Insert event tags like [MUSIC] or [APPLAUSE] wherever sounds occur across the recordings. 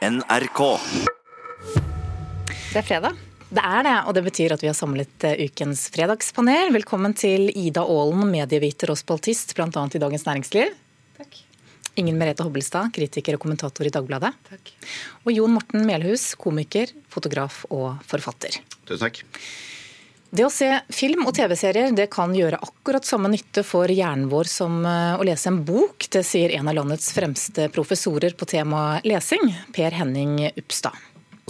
NRK. Det er fredag. Det er det, og det betyr at vi har samlet eh, ukens fredagspanel. Velkommen til Ida Aalen, medieviter og spaltist, bl.a. i Dagens Næringsliv. Takk. Ingen Merete Hobbelstad, kritiker og kommentator i Dagbladet. Takk. Og Jon Morten Melhus, komiker, fotograf og forfatter. Tusen takk. Det å se film og TV-serier det kan gjøre akkurat samme nytte for hjernen vår som eh, å lese en bok. Det sier en av landets fremste professorer på temaet lesing, Per Henning Upstad.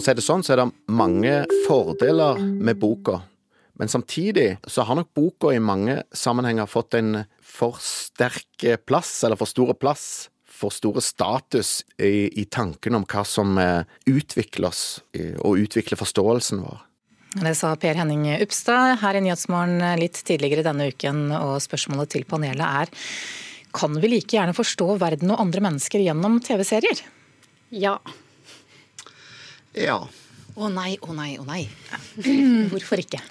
Så er det sånn, så er det mange fordeler med boka. Men samtidig så har nok boka i mange sammenhenger fått en for sterk plass, eller for store plass, for store status i, i tanken om hva som eh, utvikler oss eh, og utvikler forståelsen vår. Det sa Per Henning Upstad her i Nyhetsmorgen litt tidligere denne uken, og spørsmålet til panelet er kan vi like gjerne forstå verden og andre mennesker gjennom TV-serier? Ja. Ja. Å nei, å nei, å nei. Hvorfor ikke?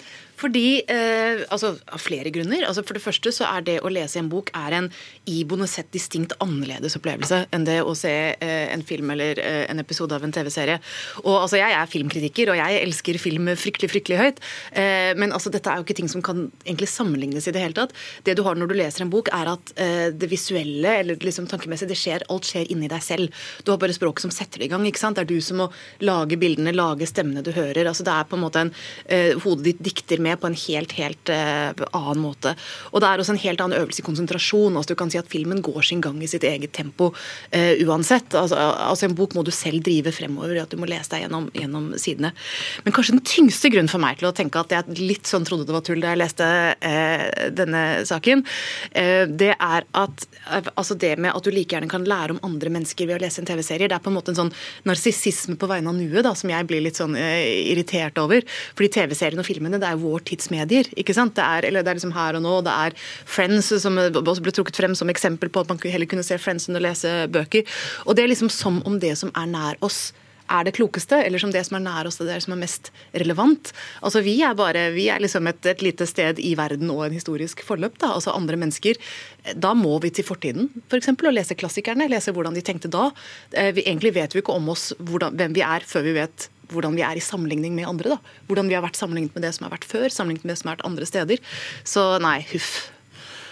Fordi, eh, altså Av flere grunner. Altså For det første så er det å lese en bok er en iboende sett distinkt annerledes opplevelse enn det å se eh, en film eller eh, en episode av en TV-serie. Og altså Jeg er filmkritiker, og jeg elsker film fryktelig fryktelig høyt. Eh, men altså dette er jo ikke ting som kan egentlig sammenlignes i det hele tatt. Det du har når du leser en bok, er at eh, det visuelle eller liksom tankemessig, det skjer, alt skjer inni deg selv. Du har bare språket som setter det i gang. ikke sant? Det er du som må lage bildene, lage stemmene du hører. altså Det er på en måte en eh, Hodet ditt dikter med på en helt helt uh, annen måte. Og Det er også en helt annen øvelse i konsentrasjon. altså Du kan si at filmen går sin gang i sitt eget tempo uh, uansett. Altså, altså En bok må du selv drive fremover, at du må lese deg gjennom, gjennom, sidene. Men kanskje den tyngste grunnen for meg til å tenke at jeg litt sånn trodde det var tull da jeg leste uh, denne saken, det er at altså det med at du like gjerne kan lære om andre mennesker ved å lese en TV-serie, det er på en måte en sånn narsissisme på vegne av nuet da, som jeg blir litt sånn irritert over. Fordi TV-serien og filmene det er jo vår vår ikke sant? Det er, eller det er liksom her og nå. Det er Friends som også ble trukket frem som eksempel på at man heller kunne se Friends enn å lese bøker. Og det er liksom som om det som er nær oss, er det klokeste, eller som det som er nær oss, det er som er mest relevant. Altså Vi er bare, vi er liksom et, et lite sted i verden og en historisk forløp. da, altså andre mennesker. Da må vi til fortiden for eksempel, og lese klassikerne, lese hvordan de tenkte da. Eh, vi, egentlig vet vi ikke om oss hvordan, hvem vi er før vi vet hvordan vi er i sammenligning med andre. da. Hvordan vi har vært sammenlignet med det som har vært før, sammenlignet med det som har vært andre steder. Så nei, huff.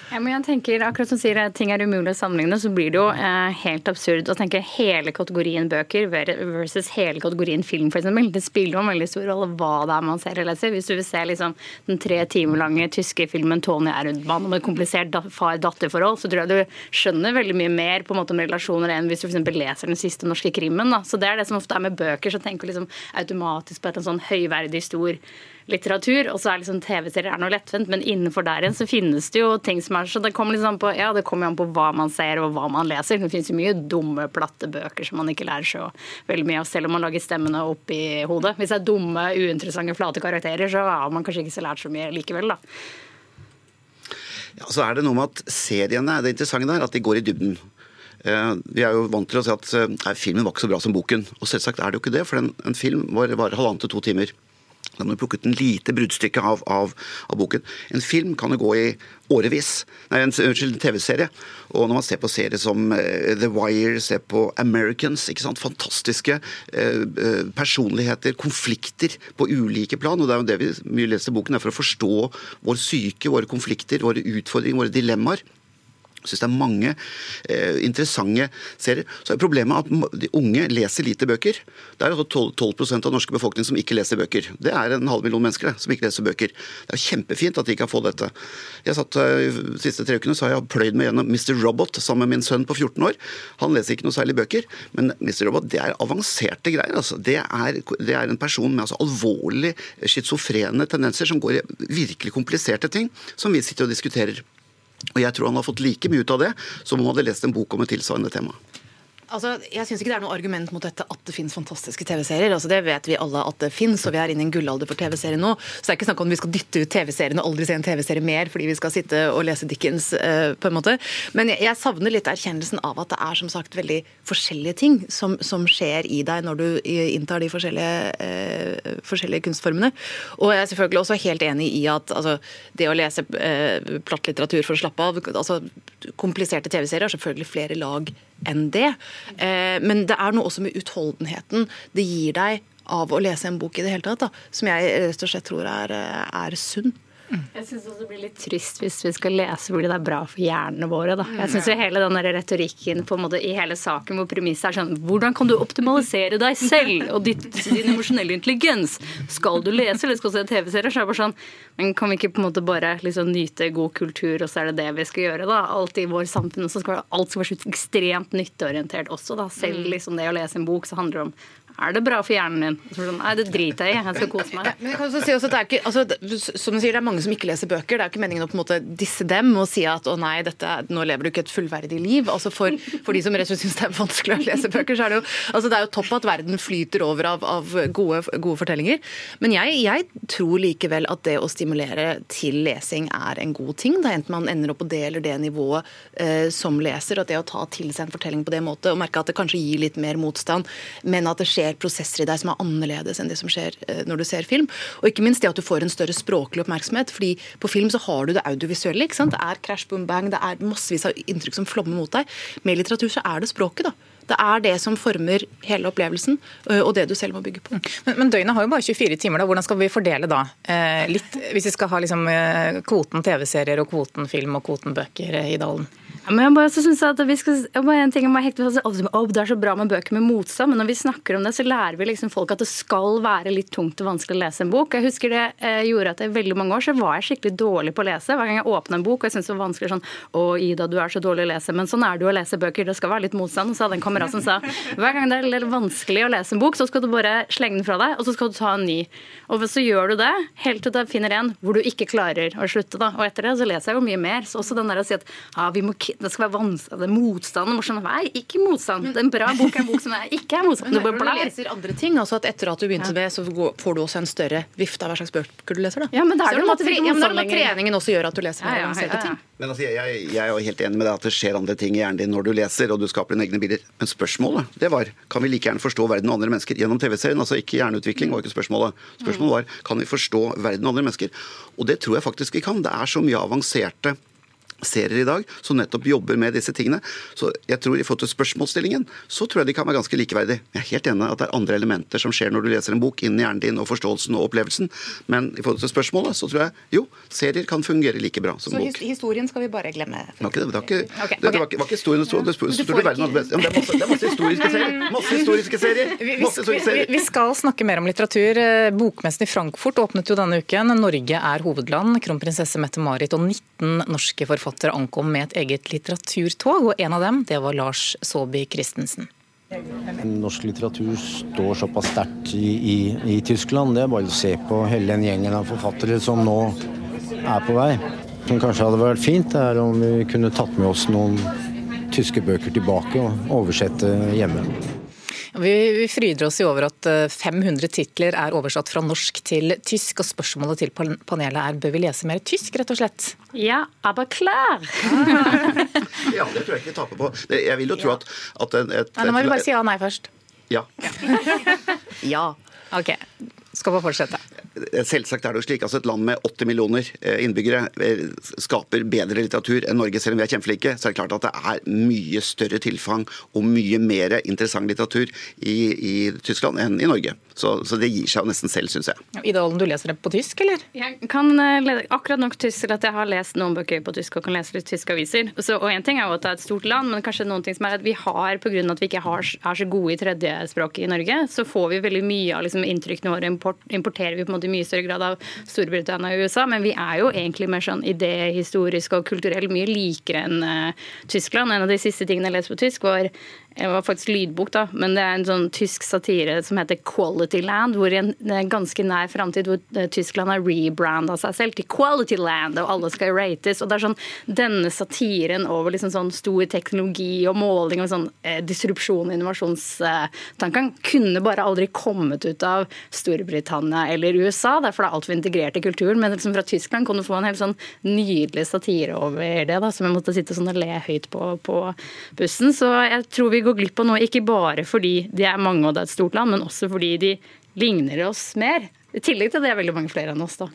Ja, men jeg tenker, akkurat som sier at Ting er umulig å sammenligne, så blir det jo eh, helt absurd å tenke hele kategorien bøker versus hele kategorien film, f.eks. Det spiller jo en veldig stor rolle hva det er man ser eller leser. Hvis du vil se liksom, den tre timer lange tyske filmen 'Tony Erundmann' om et komplisert far-datter-forhold, så tror jeg du skjønner veldig mye mer på en måte om relasjoner enn hvis du f.eks. leser den siste norske krimmen. Da. Så Det er det som ofte er med bøker, så tenker du liksom automatisk på et sånn høyverdig stor litteratur, og så er liksom TV-serier er noe lettvint, men innenfor der igjen så finnes det jo ting som er så Det kommer liksom på ja, det kommer an på hva man ser og hva man leser. Det finnes jo mye dumme, platte bøker som man ikke lærer så veldig mye av, selv om man lager stemmene opp i hodet. Hvis det er dumme, uinteressante, flate karakterer, så har man kanskje ikke så lært så mye likevel, da. Ja, så er det noe med at seriene, det interessante der, at de går i dybden. Eh, vi er jo vant til å si at eh, filmen var ikke så bra som boken. Og selvsagt er det jo ikke det, for en, en film var, var halvannen til to timer. Da har du plukket en lite bruddstykke av, av, av, boken. En film kan jo gå i årevis. Nei, en, unnskyld, en TV-serie. Og når man ser på serier som uh, The Wire, ser på Americans, ikke sant? fantastiske uh, personligheter, konflikter på ulike plan. Og det er jo det vi mye leser i boken, er for å forstå vår syke, våre konflikter, våre utfordringer, våre dilemmaer. Jeg syns det er mange eh, interessante serier. Så er problemet at de unge leser lite bøker. Det er 12, 12 av norske befolkning som ikke leser bøker. Det er en halv million mennesker det, som ikke leser bøker. Det er kjempefint at de kan få dette. Jeg satt eh, De siste tre ukene så har jeg pløyd meg gjennom Mr. Robot sammen med min sønn på 14 år. Han leser ikke noe særlig bøker, men Mr. Robot det er avanserte greier. Altså. Det, er, det, er, en person med altså, alvorlig schizofrene tendenser som går i virkelig kompliserte ting, som vi sitter og diskuterer. Og jeg tror han har fått like mye ut av det som om han hadde lest en bok om et tilsvarende tema. Altså, jeg syns ikke det er noe argument mot dette at det finnes fantastiske TV-serier. Altså, det vet vi alle at det finnes, og vi er inne i en gullalder for TV-serier nå. Så det er ikke snakk om vi skal dytte ut TV-seriene og aldri se en TV-serie mer fordi vi skal sitte og lese Dickens, uh, på en måte. Men jeg, jeg, savner litt erkjennelsen av at det er som sagt veldig forskjellige ting som, som skjer i deg når du inntar de forskjellige, uh, forskjellige, kunstformene. Og jeg er selvfølgelig også helt enig i at altså, det å lese uh, platt litteratur for å slappe av altså, Kompliserte TV-serier har selvfølgelig flere lag enn det. Eh, men det er noe også med utholdenheten det gir deg av å lese en bok i det hele tatt, da, som jeg rett og slett tror er, er sunn. Jeg syns også det blir litt trist hvis vi skal lese fordi det er bra for hjernene våre. Da. Jeg synes hele den retorikken måte i hele saken hvor premisset er sånn Hvordan kan du optimalisere deg selv og ditt, din emosjonelle intelligens? Skal du lese eller skal du se TV-serier? Så er det bare sånn Men kan vi ikke på en måte bare liksom nyte god kultur, og så er det det vi skal gjøre, da? Alt i vår samfunn. Og så skal alt skal være så ekstremt nytteorientert også, da. Selv liksom det å lese en bok så handler det om er det bra for hjernen din? Sånn, Nei, det driter jeg i. Jeg skal kose meg. Men jeg kan også si også at det er ikke, altså, som du sier, det er mange som ikke leser bøker. Det er ikke meningen å på en måte disse dem og si at å nei, dette, nå lever du ikke et fullverdig liv. Altså For, for de som rett og slett syns det er vanskelig å lese bøker, så er det jo, altså, det er jo topp at verden flyter over av, av gode, gode, fortellinger. Men jeg, jeg, tror likevel at det å stimulere til lesing er en god ting. Da enten man ender opp på det eller det nivået eh, som leser, at det å ta til seg en fortelling på det måte, og merke at det kanskje gir litt mer motstand, men at det skjer skjer prosesser i deg som er annerledes enn det som skjer eh, når du ser film. Og ikke minst det at du får en større språklig oppmerksomhet. fordi på film så har du det audiovisuelle. ikke sant? Det er crash, boom, bang, det er massevis av inntrykk som flommer mot deg. Med litteratur så er det språket, da. Det er det som former hele opplevelsen, øh, og det du selv må bygge på. Men, men døgnet har jo bare 24 timer. da. Hvordan skal vi fordele da? Eh, litt, hvis vi skal ha liksom, eh, kvoten TV-serier og kvoten film og kvoten bøker i Dalen? Men jeg bare synes at vi skal, bare en ting jeg hekte oh, Det er så bra med bøker med motstand, men når vi snakker om det, så lærer vi liksom folk at det skal være litt tungt og vanskelig å lese en bok. Jeg husker det eh, gjorde at i veldig mange år så var jeg skikkelig dårlig på å lese. Hver gang jeg åpna en bok og jeg syntes det var vanskelig sånn Å, Ida, du er så dårlig å lese. Men sånn er jo å lese bøker. Det skal være litt motstand. Og så hadde en kamerat som sa hver gang det er vanskelig å lese en bok, så skal du bare slenge den fra deg, og så skal du ta en ny. Og så gjør du det helt til du finner en hvor du ikke klarer å slutte. da. Og etter det så leser jeg jo mye mer. Så også den der å si at ja, vi må det skal være vanskelig, det er motstand. Nei, ikke motstand. Det er en bra bok er en bok som er ikke er motstand. Du bare leser andre ting. altså at Etter at du begynte med, så får du også en større vifte av hva slags bøker du leser. da. Ja, men da er det at, ja, at treningen også gjør at du leser mer avanserte ting. Men altså, jeg, jeg, er jo helt enig med deg at det skjer andre ting i hjernen din når du leser og du skaper dine egne bilder. Men spørsmålet det var kan vi like gjerne forstå verden og andre mennesker gjennom TV-serien? Altså ikke hjerneutvikling var ikke spørsmålet. Spørsmålet var kan vi forstå verden og andre mennesker? Og det tror jeg faktisk vi kan. Det er så mye avanserte serier i dag som nettopp jobber med disse tingene. Så jeg tror i forhold til spørsmålsstillingen, så tror jeg de kan være ganske likeverdige. Jeg er helt enig at det er andre elementer som skjer når du leser en bok innen hjernen din og forståelsen og opplevelsen, men i forhold til spørsmålet så tror jeg jo, serier kan fungere like bra som så bok. Så historien skal vi bare glemme? Det var ikke, det var ikke, okay, det, var ikke, var ikke historien det, det, det, det, er masse, det er masse historiske serier! Masse historiske serier! Masse historiske serier. Vi, vi, skal snakke mer om litteratur. Bokmessen i Frankfurt åpnet jo denne uken. Norge er hovedland. Kronprinsesse Mette-Marit og 19 norske forfattere forfattere ankom med et eget litteraturtog, og en av dem det var Lars Saabye Christensen. Norsk litteratur står såpass sterkt i, i, i, Tyskland. Det er bare å se på hele den gjengen av forfattere som nå er på vei. Som kanskje hadde vært fint, er om vi kunne tatt med oss noen tyske bøker tilbake og oversette hjemme. Vi, vi fryder oss jo over at 500 eh, titler er oversatt fra norsk til tysk. og Spørsmålet til panelet er bør vi lese mer tysk, rett og slett? Ja, aber klar! [LAUGHS] ja, det tror jeg ikke taper på. Jeg vil jo tro at, at et, et, Nå må vi bare si ja nei først. Ja. [LAUGHS] ja. Ok. Skal få fortsette. Selvsagt er det jo slik. altså Et land med 80 millioner eh, innbyggere eh, skaper bedre litteratur enn Norge, selv om vi er kjempeflinke. Så er det klart at det er mye større tilfang og mye mer interessant litteratur i, i Tyskland enn i Norge. Så, så, det gir seg jo nesten selv, syns jeg. Ida Olden, du leser det på tysk, eller? Jeg kan eh, lese akkurat nok tysk til at jeg har lest noen bøker på tysk og kan lese litt tyske aviser. Så, og en ting er jo at det er et stort land, men kanskje noen ting som er at vi har, pga. at vi ikke har, er så gode i tredjespråket i Norge, så får vi veldig mye av liksom, inntrykkene våre import, importerer vi på en måte i mye større grad av Storbritannia og USA. Men vi er jo egentlig mer sånn idéhistorisk og kulturell mye likere enn uh, Tyskland. En av de siste tingene jeg leste på tysk, var det var faktisk lydbok, da, men det er en sånn tysk satire som heter Quality Land, hvor i en ganske nær framtid hvor eh, Tyskland har rebranda seg selv til Quality Land, og alle skal rates. og det er sånn, Denne satiren over liksom sånn stor teknologi og måling og sånn eh, disrupsjon og innovasjonstankene kunne bare aldri kommet ut av Storbritannia eller USA, derfor det er altfor integrert i kulturen. Men liksom fra Tyskland kan du få en helt sånn nydelig satire over det, da, som jeg måtte sitte sånn og le høyt på på bussen. Så jeg tror vi går glipp av noe, ikke bare fordi de er mange og det er et stort land, men også fordi de ligner oss mer. I tillegg til det er veldig mange flere enn oss, da.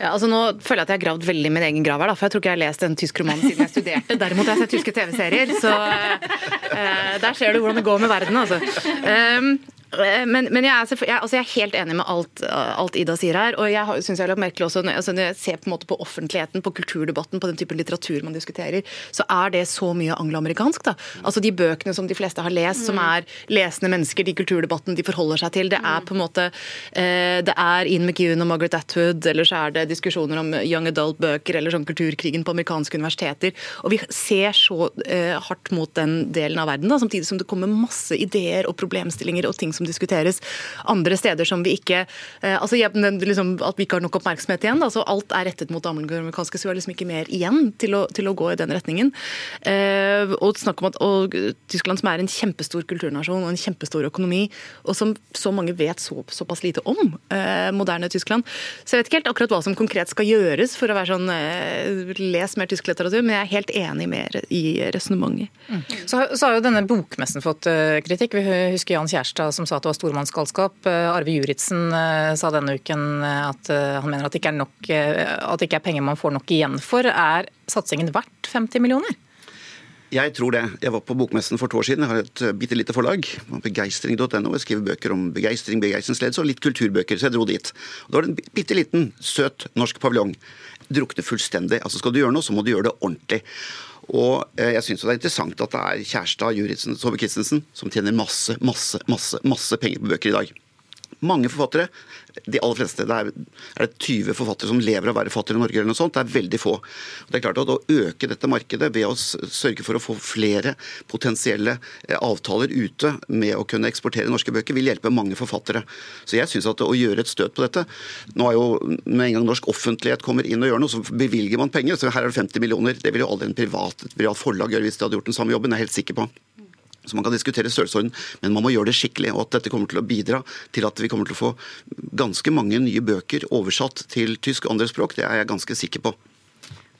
Ja, altså Nå føler jeg at jeg har gravd veldig min egen grav her, da, for jeg tror ikke jeg har lest en tysk roman siden jeg studerte. Derimot har jeg sett tyske TV-serier, så uh, der ser du hvordan det går med verden, altså. Um, men, men jeg, er, jeg, altså jeg, er, helt enig med alt, alt Ida sier her. Og jeg synes jeg har lagt merke også altså når jeg ser på, en måte på offentligheten, på kulturdebatten, på den type litteratur man diskuterer, så er det så mye angloamerikansk. da. Altså De bøkene som de fleste har lest, som er lesende mennesker, de kulturdebatten de forholder seg til, det er på en måte eh, Det er Ian McEwan og Margaret Atwood, eller så er det diskusjoner om young adult-bøker eller sånn kulturkrigen på amerikanske universiteter. Og vi ser så eh, hardt mot den delen av verden, da, samtidig som det kommer masse ideer og problemstillinger og ting som som diskuteres andre steder som vi ikke eh, altså liksom, At vi ikke har nok oppmerksomhet igjen. Altså, alt er rettet mot det amerikanske, så vi har liksom ikke mer igjen til å, til å gå i den retningen. Eh, og snakk om at og Tyskland, som er en kjempestor kulturnasjon og en kjempestor økonomi, og som så mange vet så, såpass lite om, eh, moderne Tyskland. Så jeg vet ikke helt akkurat hva som konkret skal gjøres for å være sånn Les mer tysk litteratur, men jeg er helt enig mer i resonnementet. Mm. Så, så, har jo denne bokmessen fått kritikk. Vi husker Jan Kjærstad som sa at det var stormannsgalskap. Eh, Arve Juritzen eh, sa denne uken eh, at han mener at det nok, at det ikke er penger man får nok igjen for. Er satsingen verdt 50 millioner? Jeg tror det. Jeg var på Bokmessen for to år siden. Jeg har et bitte lite forlag. Begeistring.no. Jeg skriver bøker om begeistring, begeistringsledelse og litt kulturbøker. Så jeg dro dit. Og da var det en bitte liten, søt norsk paviljong. Drukne fullstendig. Altså Skal du gjøre noe, så må du gjøre det ordentlig. Og eh, jeg syns det er interessant at det er Kjærstad, Juritzen, Tove Christensen som tjener masse, masse, masse, masse penger på bøker i dag. Mange forfattere de aller fleste, det er, er, det 20 forfattere som lever av å være forfatter i Norge, eller noe sånt. Det er veldig få. Det er klart at Å øke dette markedet ved å sørge for å få flere potensielle eh, avtaler ute med å kunne eksportere norske bøker, vil hjelpe mange forfattere. Så jeg synes at å gjøre et støt på dette Nå er jo med en gang norsk offentlighet kommer inn og gjør noe, så bevilger man penger. så Her er det 50 millioner. Det vil jo aldri en privat, et privat forlag gjøre hvis de hadde gjort den samme jobben. Jeg er helt sikker på. Så man kan diskutere størrelsesorden, men man må gjøre det skikkelig. Og at dette kommer til å bidra til at vi kommer til å få ganske mange nye bøker oversatt til tysk og andre språk, det er jeg ganske sikker på.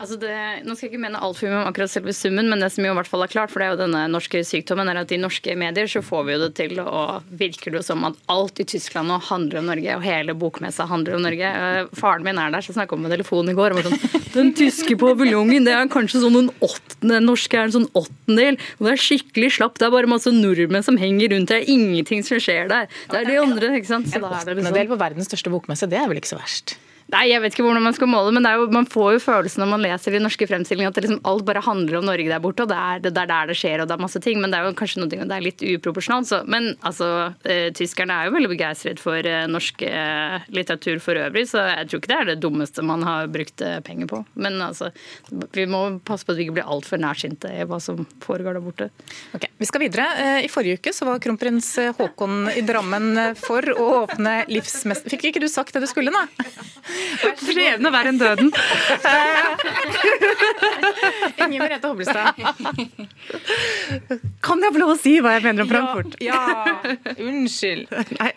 Altså det, nå skal jeg ikke mene altfor mye om akkurat selve summen, men det som jo i hvert fall er klart, for det er jo denne norske sykdommen, er at i norske medier så får vi jo det til, og virker det jo som at alt i Tyskland nå handler om Norge, og hele bokmessa handler om Norge. Eh, faren min er der, så snakka om med telefonen i går. Og sånn, Den tyske paviljongen, det er kanskje sånn en åttende, den norske er en sånn åttendel. Og det er skikkelig slapp. Det er bare masse nordmenn som henger rundt. Det er ingenting som skjer der. Det er de andre, ikke sant. Så det liksom... på verdens største bokmesse, det er vel ikke så verst? Nei, jeg vet ikke hvordan man skal måle men jo, man får jo følelsen når man leser de norske fremstillingene at liksom alt bare handler om Norge der borte, og det er, det er, der det skjer, og det er masse ting. Men det er jo kanskje noe det er litt uproporsjonalt. Men altså, eh, tyskerne er jo veldig begeistret for eh, norsk eh, litteratur for øvrig, så jeg tror ikke det er det dummeste man har brukt penger på. Men altså, vi må passe på at vi ikke blir altfor nærsynte i hva som foregår der borte. Ok, Vi skal videre. I forrige uke så var kronprins Haakon i Drammen for å åpne livsmester... Fikk ikke du sagt det du skulle, da? Skjebne verre enn døden. [LAUGHS] Inger Merete Hobbelstad. Kan jeg få lov å si hva jeg mener om Frankfurt? Ja, ja. unnskyld. [LAUGHS] Nei.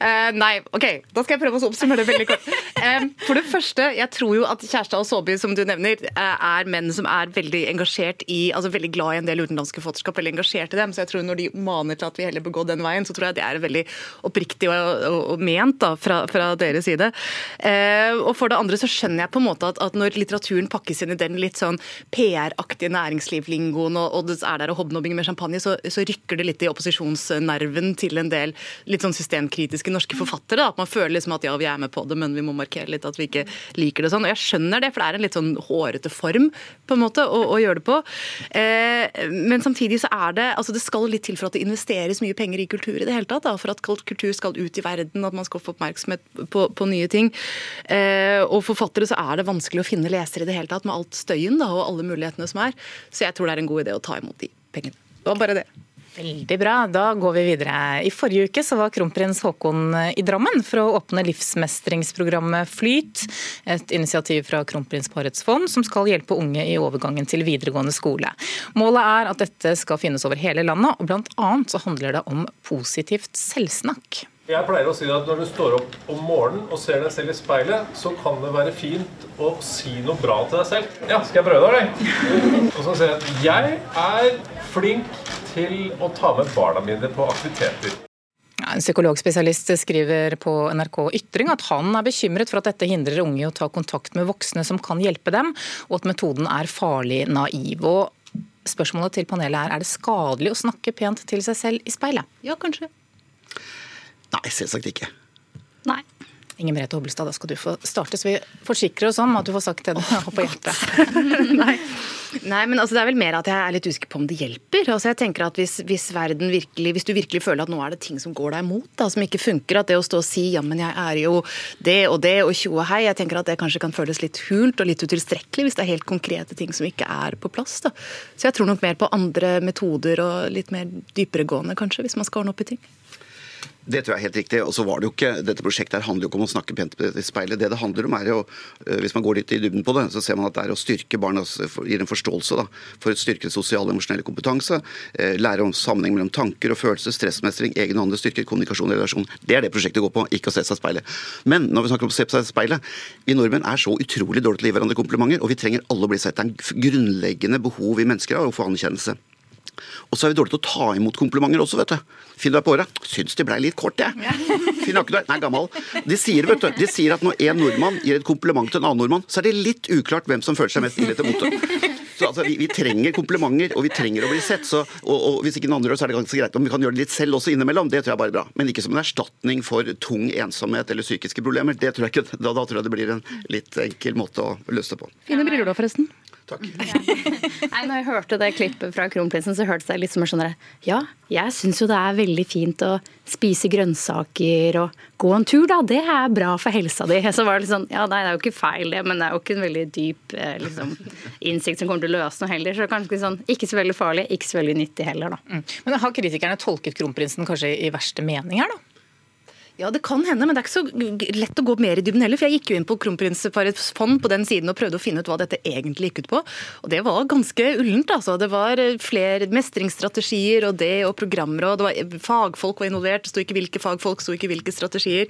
Uh, nei. OK, da skal jeg prøve å oppsummere det veldig kort. Um, for det første, jeg tror jo at Kjærstad og Saabye, som du nevner, uh, er menn som er veldig engasjert i Altså veldig glad i en del utenlandske forfatterskap, veldig engasjert i dem. Så jeg tror når de maner til at vi heller bør gå den veien, så tror jeg det er veldig oppriktig og, og, og ment da, fra, fra deres side. Uh, og for det andre så skjønner jeg på en måte at, at når litteraturen pakkes inn i den litt sånn PR-aktige næringslivlingoen, og, og det er der og hobnobbing med champagne, så, så, rykker det litt i opposisjonsnerven til en del litt sånn systemkritiske norske forfattere. Da. At man føler liksom at ja, vi er med på det, men vi må markere litt at vi ikke liker det sånn. Og jeg skjønner det, for det er en litt sånn hårete form på en måte å, å gjøre det på. Eh, men samtidig så er det altså det skal litt til for at det investeres mye penger i kultur i det hele tatt. Da, for at kultur skal ut i verden, at man skal få oppmerksomhet på, på nye ting. Eh, og forfattere så er det vanskelig å finne lesere i det hele tatt, med alt støyen da, og alle mulighetene som er. Så jeg tror det er en god idé å ta imot de pengene. Det var bare det. Veldig bra. Da går vi videre. I forrige uke var kronprins Haakon i Drammen for å åpne livsmestringsprogrammet Flyt, et initiativ fra kronprinsparets fond som skal hjelpe unge i overgangen til videregående skole. Målet er at dette skal finnes over hele landet, og bl.a. så handler det om positivt selvsnakk. Jeg pleier å si at når du står opp om morgenen og ser deg selv i speilet, så kan det være fint å si noe bra til deg selv. Ja, skal jeg prøve det, eller? Og så sier jeg at jeg er flink til å ta med barna mine på aktiviteter. En psykologspesialist skriver på NRK Ytring at han er bekymret for at dette hindrer unge i å ta kontakt med voksne som kan hjelpe dem, og at metoden er farlig naiv. Og spørsmålet til panelet er er det skadelig å snakke pent til seg selv i speilet? Ja, kanskje. Nei, selvsagt ikke. Nei. Inger Merete Hobbelstad, da skal du få starte, så vi forsikrer oss om at du får sagt det du har på hjertet. Nei. Nei, men altså, det er vel mer at jeg er litt usikker på om det hjelper. Altså, jeg tenker at hvis, hvis, virkelig, hvis du virkelig føler at nå er det ting som går deg imot, da, som ikke funker, at det å stå og si ja, men jeg er jo det og det og tjo og hei, jeg tenker at det kanskje kan føles litt hult og litt utilstrekkelig hvis det er helt konkrete ting som ikke er på plass. Da. Så jeg tror nok mer på andre metoder og litt mer dyperegående, kanskje, hvis man skal ordne opp i ting. Det tror jeg er helt riktig. og så var det jo ikke, Dette prosjektet handler jo ikke om å snakke pent i speilet. Det det handler om er jo, eh, Hvis man går litt i dybden på det, så ser man at det er å styrke barna, gir en forståelse da, for å styrke sosial og emosjonell kompetanse. Eh, lære om sammenheng mellom tanker og følelser, stressmestring, egen og andre styrker, kommunikasjon og relasjon. Det er det prosjektet går på, ikke å se seg i speilet. Men når vi snakker om å se seg i speilet, vi nordmenn er så utrolig dårlige til å gi hverandre komplimenter, og vi trenger alle å bli sett. Det er en grunnleggende behov vi mennesker har å få anerkjennelse. Og så er vi dårlige til å ta imot komplimenter også, vet du. Finn deg på året. Syns de blei litt kort, jeg. [LAUGHS] Finn ikke Nei, gammel. De sier, vet du, de sier at når en nordmann gir et kompliment til en annen nordmann, så er det litt uklart hvem som føler seg mest ille til mote. Så altså, vi, vi, trenger komplimenter, og vi trenger å bli sett. Så, og, og, hvis ikke noen andre gjør så er det ganske greit om vi kan gjøre det litt selv også innimellom. Det tror jeg bare er bra. Men ikke som en erstatning for tung ensomhet eller psykiske problemer. Det tror jeg ikke, da, da tror jeg det blir en litt enkel måte å løse det på. Fine briller da, forresten. Takk. [LAUGHS] Nei, når jeg hørte det klippet fra kronprinsen, så hørtes det litt som skjønner Ja, jeg syns jo det er veldig fint å spise grønnsaker og gå en tur, da. Det er bra for helsa di. [LAUGHS] Så var det litt sånn Ja, nei, det er jo ikke feil, det, men det er jo ikke en veldig dyp eh, liksom, innsikt som kommer til å løse noe heller. Så kanskje sånn, ikke så veldig farlig, ikke så veldig nyttig heller, da. Mm. Men har kritikerne tolket kronprinsen kanskje i verste mening her, da? Ja, det kan hende, men det er ikke så lett å gå mer i dybden heller. For jeg gikk jo inn på Kronprinsparets fond på den siden og prøvde å finne ut hva dette egentlig gikk ut på. Og det var ganske ullent, altså. Det var eh, flere mestringsstrategier og det og programmer og det var fagfolk var involvert. Det sto ikke hvilke fagfolk, sto ikke hvilke strategier.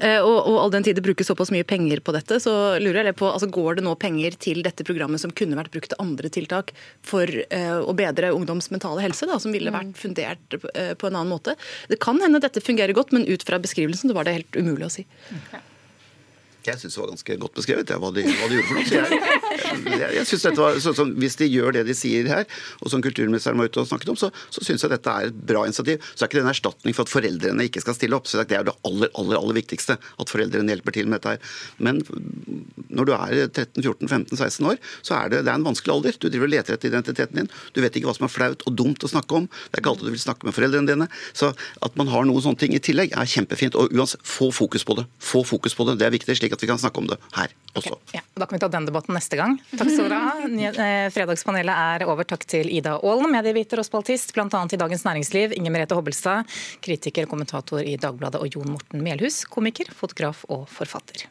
Eh, og, og all den tid det brukes såpass mye penger på dette, så lurer jeg på altså går det nå penger til dette programmet som kunne vært brukt til andre tiltak for å bedre ungdoms mentale helse, da, som ville vært mm. fundert på, på en annen måte. Det kan hende dette fungerer godt, men ut fra beskrivelsen beskrivelsen, så var det helt umulig å si. Okay. Jeg syns det var ganske godt beskrevet, ja, hva, de, hva, de, gjorde for noe. Så jeg, jeg, jeg synes dette var, så, så, Hvis de gjør det de sier her, og som kulturministeren var ute og snakket om, så, så syns jeg dette er et bra initiativ. Så er ikke det en erstatning for at foreldrene ikke skal stille opp. så Det er det aller, aller, aller viktigste, at foreldrene hjelper til med dette her. Men når du er 13-14-15-16 år, så er det, det er en vanskelig alder. Du driver og leter etter identiteten din. Du vet ikke hva som er flaut og dumt å snakke om. Det er ikke alltid du vil snakke med foreldrene dine. Så at man har noen sånne ting i tillegg, er kjempefint. Og uansett, få fokus på det. Få fokus på det. Det er viktig. slik at vi kan snakke om det her også. Okay, ja. Da kan vi ta den debatten neste gang. Takk skal du ha. Eh, fredagspanelet er over. Takk til Ida Aalen, medieviter og spaltist, bl.a. i Dagens Næringsliv. Inger Merete Hobbelstad, kritiker og kommentator i Dagbladet, og Jon Morten Melhus, komiker, fotograf og forfatter.